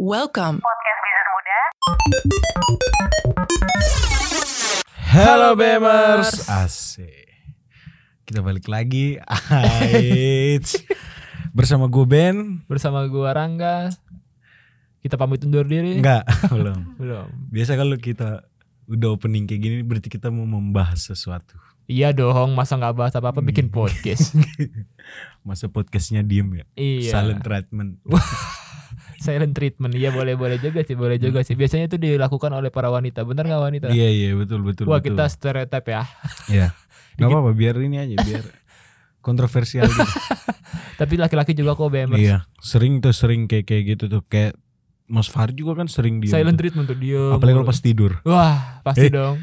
Welcome. Podcast Bisnis Muda. Halo Bemers, asik. Kita balik lagi, Ait. bersama gue Ben. bersama gua Rangga. Kita pamit undur diri. Enggak, belum. Belum. Biasa kalau kita udah opening kayak gini, berarti kita mau membahas sesuatu. Iya dong, masa nggak bahas apa-apa bikin podcast. Masa podcastnya diem ya? iya. Silent treatment. Silent treatment. Iya boleh boleh juga sih, boleh juga sih. Biasanya itu dilakukan oleh para wanita. Bener nggak wanita? Iya iya betul betul. Wah betul. kita stereotip ya. Iya. Gak apa-apa, biar ini aja, biar kontroversial gitu. Tapi laki-laki juga kok BMers. iya, sering tuh sering kayak kayak gitu tuh kayak Mas Fahri juga kan sering dia. Silent treatment tuh dia. Apalagi kalau pas tidur, Wah pasti Eh. dong.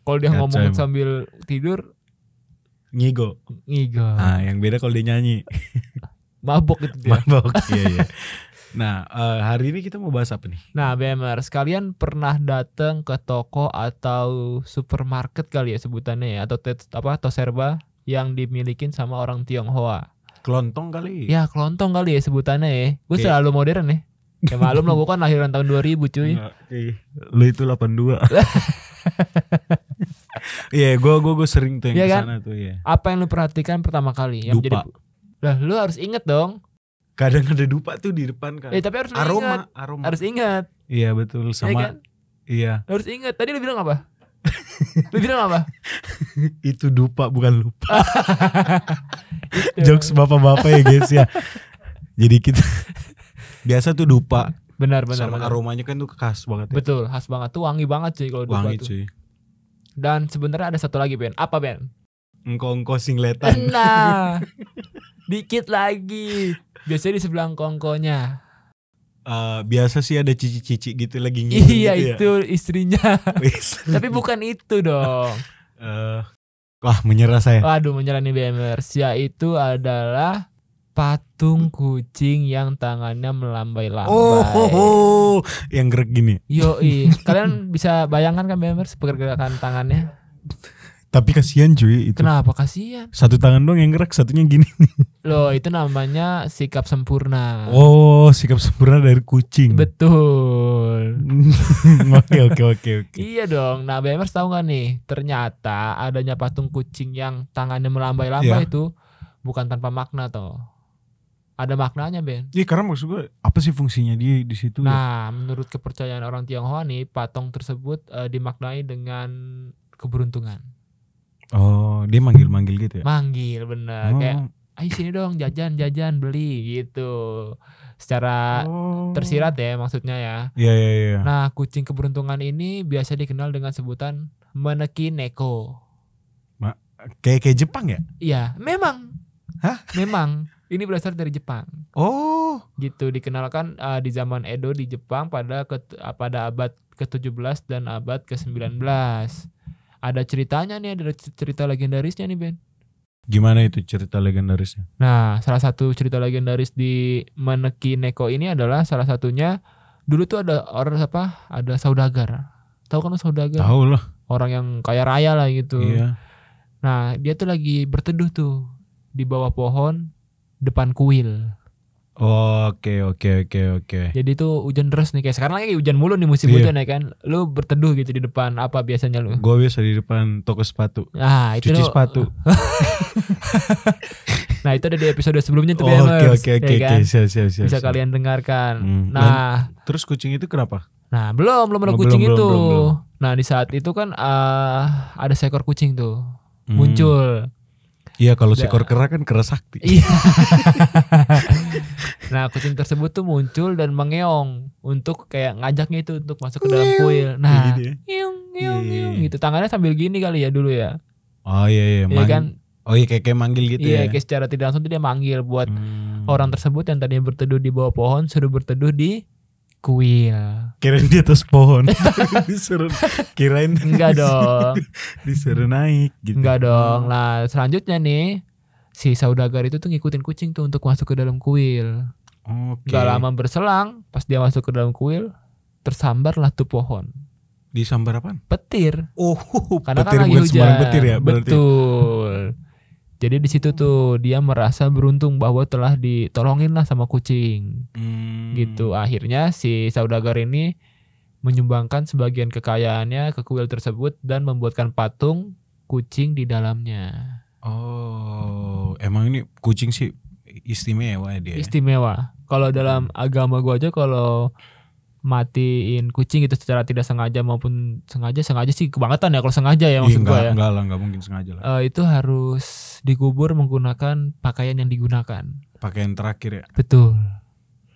Kalau dia Kacau ngomongin emang. sambil tidur, ngigo. ngigo. Ah, yang beda kalau dia nyanyi. Mabok gitu dia. Mabok. iya iya. Nah, eh, hari ini kita mau bahas apa nih? Nah, BMR, sekalian pernah datang ke toko atau supermarket kali ya sebutannya ya atau tet- apa atau serba yang dimilikin sama orang Tionghoa. Kelontong kali. Ya, kelontong kali ya sebutannya ya. Gue Oke. selalu modern ya. Ya malum lah gue kan lahiran tahun 2000 cuy. Eh, Lu itu 82. Iya, gua gua gua sering tuh yang Iya ke kan? tuh ya. Apa yang lu perhatikan pertama kali? Yang Dupa. Lah, lu harus inget dong. Kadang ada dupa tuh di depan kan. Eh, tapi harus lu ingat. aroma, aroma. Harus ingat. Iya, betul Iya sama kan? iya. Harus ingat. Tadi lu bilang apa? lu bilang apa? Itu dupa bukan lupa. Jokes bapak-bapak ya, guys ya. Jadi kita biasa tuh dupa Benar, benar, sama benar. aromanya kan tuh khas banget ya. Betul, khas banget tuh wangi banget cuy kalau dupa Wangi tuh. cuy. Dan sebenarnya ada satu lagi Ben. Apa Ben? Engkau-engkau singletan. Nah, dikit lagi. Biasanya di sebelah kongkonya. Eh, biasa sih ada cici-cici gitu lagi Iya gitu ya. itu istrinya. Tapi bukan itu dong. Eh, wah menyerah saya. Waduh menyerah nih BMers. Yaitu adalah patung kucing yang tangannya melambai-lambai. Oh, ho, ho. yang gerak gini. Yoi, kalian bisa bayangkan kan BMers pergerakan tangannya? Tapi kasihan cuy itu. Kenapa kasihan? Satu tangan doang yang gerak, satunya gini. Loh, itu namanya sikap sempurna. Oh, sikap sempurna dari kucing. Betul. Oke oke oke oke. Iya dong. Nah, BMers tahu nggak nih? Ternyata adanya patung kucing yang tangannya melambai-lambai Iya. itu bukan tanpa makna toh. Ada maknanya, Ben. Iya karena maksud gue apa sih fungsinya dia di situ? ya? Nah, menurut kepercayaan orang Tionghoa nih, patung tersebut eh, dimaknai dengan keberuntungan. Oh, dia manggil-manggil gitu ya? Manggil bener Oh, kayak ayo sini dong jajan jajan beli gitu. Secara oh. tersirat ya maksudnya ya. Iya iya iya. Nah, kucing keberuntungan ini biasa dikenal dengan sebutan meneki neko. Kayak kayak Jepang ya? Iya, memang. Hah? Memang. Ini berasal dari Jepang. Oh. Gitu dikenalkan uh, di zaman Edo di Jepang pada ke, uh, pada abad ke-17 dan abad ke-19. Ada ceritanya nih, ada cerita legendarisnya nih, Ben. Gimana itu cerita legendarisnya? Nah, salah satu cerita legendaris di Meneki Neko ini adalah salah satunya dulu tuh ada orang apa? Ada saudagar. Tahu kan saudagar? Tahu lah. Orang yang kaya raya lah gitu. Iya. Nah, dia tuh lagi berteduh tuh di bawah pohon depan kuil. Oke oke oke oke. Jadi tuh hujan deras nih kayak sekarang lagi hujan mulu nih musim Iya. hujan ya kan. Lu berteduh gitu di depan apa biasanya lu? Gue biasa di depan toko sepatu. Nah, itu Cuci lu- sepatu. Nah, itu ada di episode sebelumnya tuh Oke oke oke kan? oke. Siap siap siap. Bisa kalian dengarkan. Hmm, Nah, Terus kucing itu kenapa? nah belum belum ada Oh, kucing belum, itu. belum, belum, belum. Nah, di saat itu kan eh, ada seekor kucing tuh Hmm. muncul. Iya kalau Da- seekor kera kan kera sakti. Iya. nah, kucing tersebut tuh muncul dan mengeong untuk kayak ngajaknya itu untuk masuk ke dalam kuil. Nah, gitu ya. ngeong, ngeong, Iya, ngeong iya. gitu. Tangannya sambil gini kali ya dulu ya. Oh iya iya. Iya kan? Oh iya kayak kayak manggil gitu iya, ya. kayak secara tidak langsung tuh dia manggil buat Hmm. orang tersebut yang tadinya berteduh di bawah pohon suruh berteduh di kuil. Kirain di atas pohon. disuruh kirain Enggak dong. disuruh naik gitu. Enggak dong. Nah, selanjutnya nih si saudagar itu tuh ngikutin kucing tuh untuk masuk ke dalam kuil. Oke. Gak lama berselang, pas dia masuk ke dalam kuil, tersambarlah tuh pohon. Di sambar apaan? Petir. Oh, Karena petir kan lagi hujan. petir ya berarti. Betul. Jadi di situ tuh dia merasa beruntung bahwa telah ditolongin lah sama kucing. Hmm. Gitu. Akhirnya si saudagar ini menyumbangkan sebagian kekayaannya ke kuil tersebut dan membuatkan patung kucing di dalamnya. Oh, emang ini kucing sih istimewa ya dia. Istimewa. Kalau dalam agama gua aja kalau matiin kucing itu secara tidak sengaja maupun sengaja sengaja sih kebangetan ya kalau sengaja ya maksud gua ya. enggak lah, enggak mungkin sengaja lah. Eh, itu harus dikubur menggunakan pakaian yang digunakan. Pakaian terakhir ya. Betul.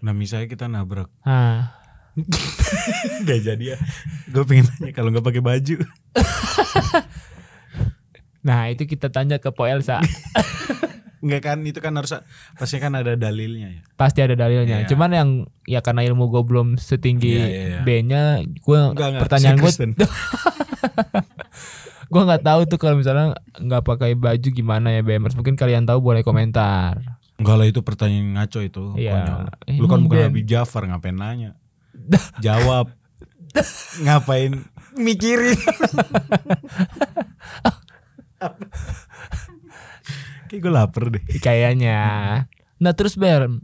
Nah, misalnya kita nabrak. Nah, Gak jadi ya. Gue pengen tanya kalau nggak pakai baju. nah itu kita tanya ke Po Elsa. Enggak kan itu kan harus pasti kan ada dalilnya ya. Pasti ada dalilnya. Iya. Cuman yang ya karena ilmu gue belum setinggi Iya, iya, iya. B-nya, gue pertanyaan gue gue nggak tahu tuh kalau misalnya nggak pakai baju gimana ya BMers. Mungkin kalian tahu boleh komentar. Enggak lah itu pertanyaan ngaco itu. Iya. konyol. Lu kan bukan Ben. Habib Jafar ngapain nanya? Jawab. ngapain mikirin? Kayak gue lapar deh. Kayaknya. Nah terus Ben,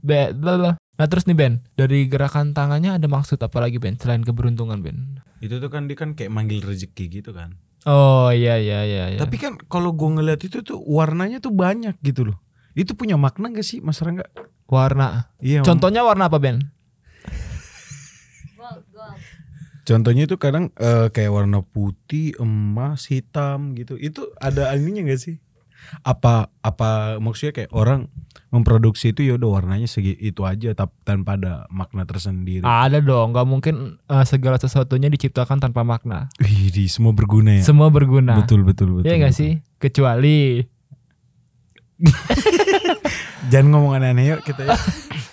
Be- bla- bla. Nah terus nih Ben, dari gerakan tangannya ada maksud apa lagi Ben selain keberuntungan Ben? Itu tuh kan dia kan kayak manggil rezeki gitu kan. Oh iya iya iya. iya. Tapi kan kalau gue ngeliat itu tuh warnanya tuh banyak gitu loh. Itu punya makna gak sih Mas Rangga? warna. Iya. Contohnya warna apa Ben? Gold, gold. Contohnya itu kadang eh, kayak warna putih, emas, hitam gitu. Itu ada ininya gak sih? Apa apa maksudnya kayak orang memproduksi itu ya udah warnanya segi itu aja tap- tanpa ada makna tersendiri. Ada dong, nggak mungkin eh, segala sesuatunya diciptakan tanpa makna. Wih, di semua berguna ya. Semua berguna. Betul betul betul. Iya nggak betul. sih? Kecuali Jangan ngomong aneh-aneh yuk kita ya.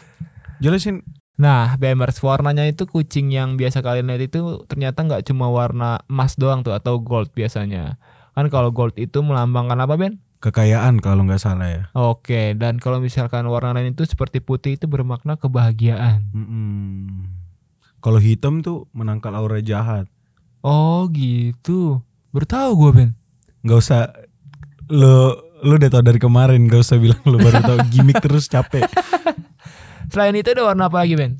Jelasin. Nah, BMers warnanya itu kucing yang biasa kalian lihat itu ternyata nggak cuma warna emas doang tuh atau gold biasanya. Kan kalau gold itu melambangkan apa Ben? Kekayaan kalau nggak salah ya. Oke, dan kalau misalkan warna lain itu seperti putih itu bermakna kebahagiaan. Mm-mm. Kalau hitam tuh menangkal aura jahat. Oh gitu. Bertahu gue Ben. nggak usah lo lo udah tau dari kemarin gak usah bilang lo baru tau. Gimmick terus capek. Selain itu ada warna apa lagi Ben?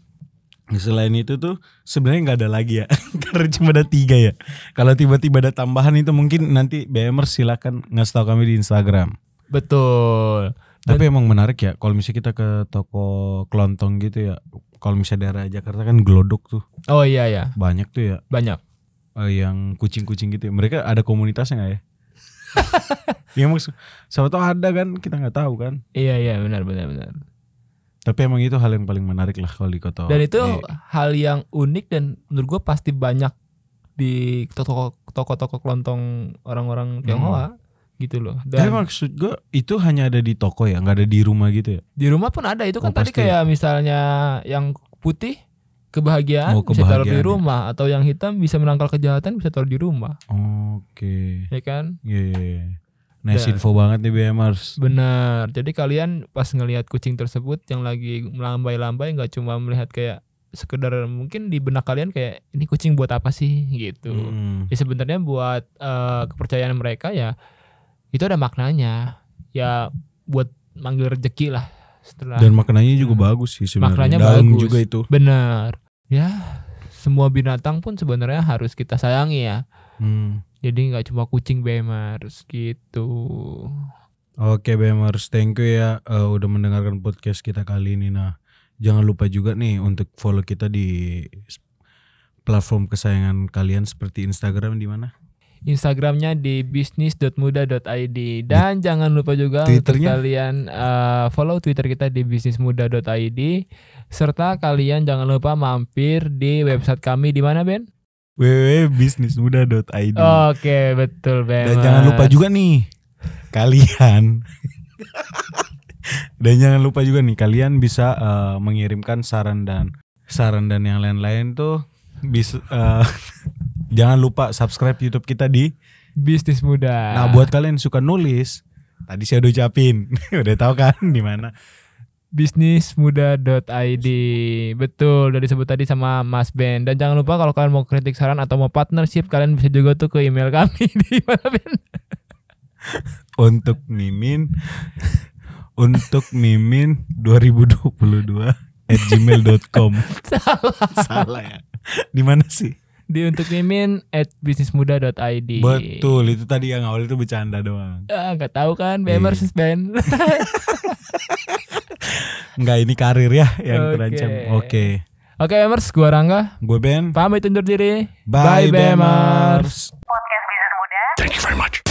selain itu tuh sebenarnya nggak ada lagi ya. Karena cuma ada tiga ya. Kalau tiba-tiba ada tambahan itu mungkin nanti BMers silakan ngasih tahu kami di Instagram. Betul. tapi emang menarik ya kalau misalnya kita ke toko kelontong gitu ya kalau misalnya daerah Jakarta kan gelodok tuh. Oh iya ya, banyak tuh ya. Banyak. eh, yang kucing-kucing gitu ya. mereka ada komunitasnya nggak ya ya maksud siapa tahu ada kan kita nggak tahu kan Iya iya benar benar benar. Tapi emang itu hal yang paling menarik lah kalau di kota. Dan itu di- hal yang unik dan menurut gue pasti banyak di toko toko-toko kelontong orang-orang Tionghoa gitu loh. Tapi Dan maksud gue itu hanya ada di toko ya, nggak ada di rumah gitu ya. di rumah pun ada itu kan Oh, tadi pasti. kayak misalnya yang putih kebahagiaan Oh, bisa taruh di kebahagiaan ya. rumah atau yang hitam bisa menangkal kejahatan bisa taruh di rumah, Oke. ya kan? Iya. iya, iya. Nice Dan- info banget nih BMers. Benar. Jadi kalian pas ngelihat kucing tersebut yang lagi melambai-lambai nggak cuma melihat kayak sekedar mungkin di benak kalian kayak ini kucing buat apa sih gitu. Hmm. Ya sebenarnya buat eh, kepercayaan mereka ya itu ada maknanya. Ya buat manggil rezeki lah setelah Dan maknanya juga bagus sih sebenarnya. Maknanya Dalam bagus. juga itu. benar. Ya semua binatang pun sebenarnya harus kita sayangi ya. Hmm. Jadi nggak cuma kucing bemars gitu. Oke BMers, thank you ya eh, udah mendengarkan podcast kita kali ini. Nah, jangan lupa juga nih untuk follow kita di platform kesayangan kalian seperti Instagram di mana? Instagramnya di bisnis.muda.id dan jangan lupa juga untuk Twitternya? kalian eh, follow Twitter kita di bisnismuda.id serta kalian jangan lupa mampir di website kami di mana Ben? www.bisnismuda.id. Oke betul Ben. Dan jangan lupa juga nih kalian Dan jangan lupa juga nih kalian bisa eh, mengirimkan saran dan saran dan yang lain-lain tuh bisa eh, jangan lupa subscribe YouTube kita di bisnis muda. Nah, buat kalian yang suka nulis, tadi saya udah ucapin. udah tahu kan di mana? bisnismuda.id betul udah disebut tadi sama Mas Ben. Dan jangan lupa kalau kalian mau kritik saran atau mau partnership kalian bisa juga tuh ke email kami di mana Ben? Untuk Mimin untuk Mimin 2022 at gmail.com salah ya. Di mana sih Di untuk mimin at bisnismuda.id. betul itu tadi yang awal itu bercanda doang Ah, nggak tahu kan, BMers Iya. Ben. Enggak ini karir ya yang Oke. terancam oke Oke, Bemers, gua Rangga. gue Ben Pamit undur diri. bye, Bemers. Bemers. Thank you very much.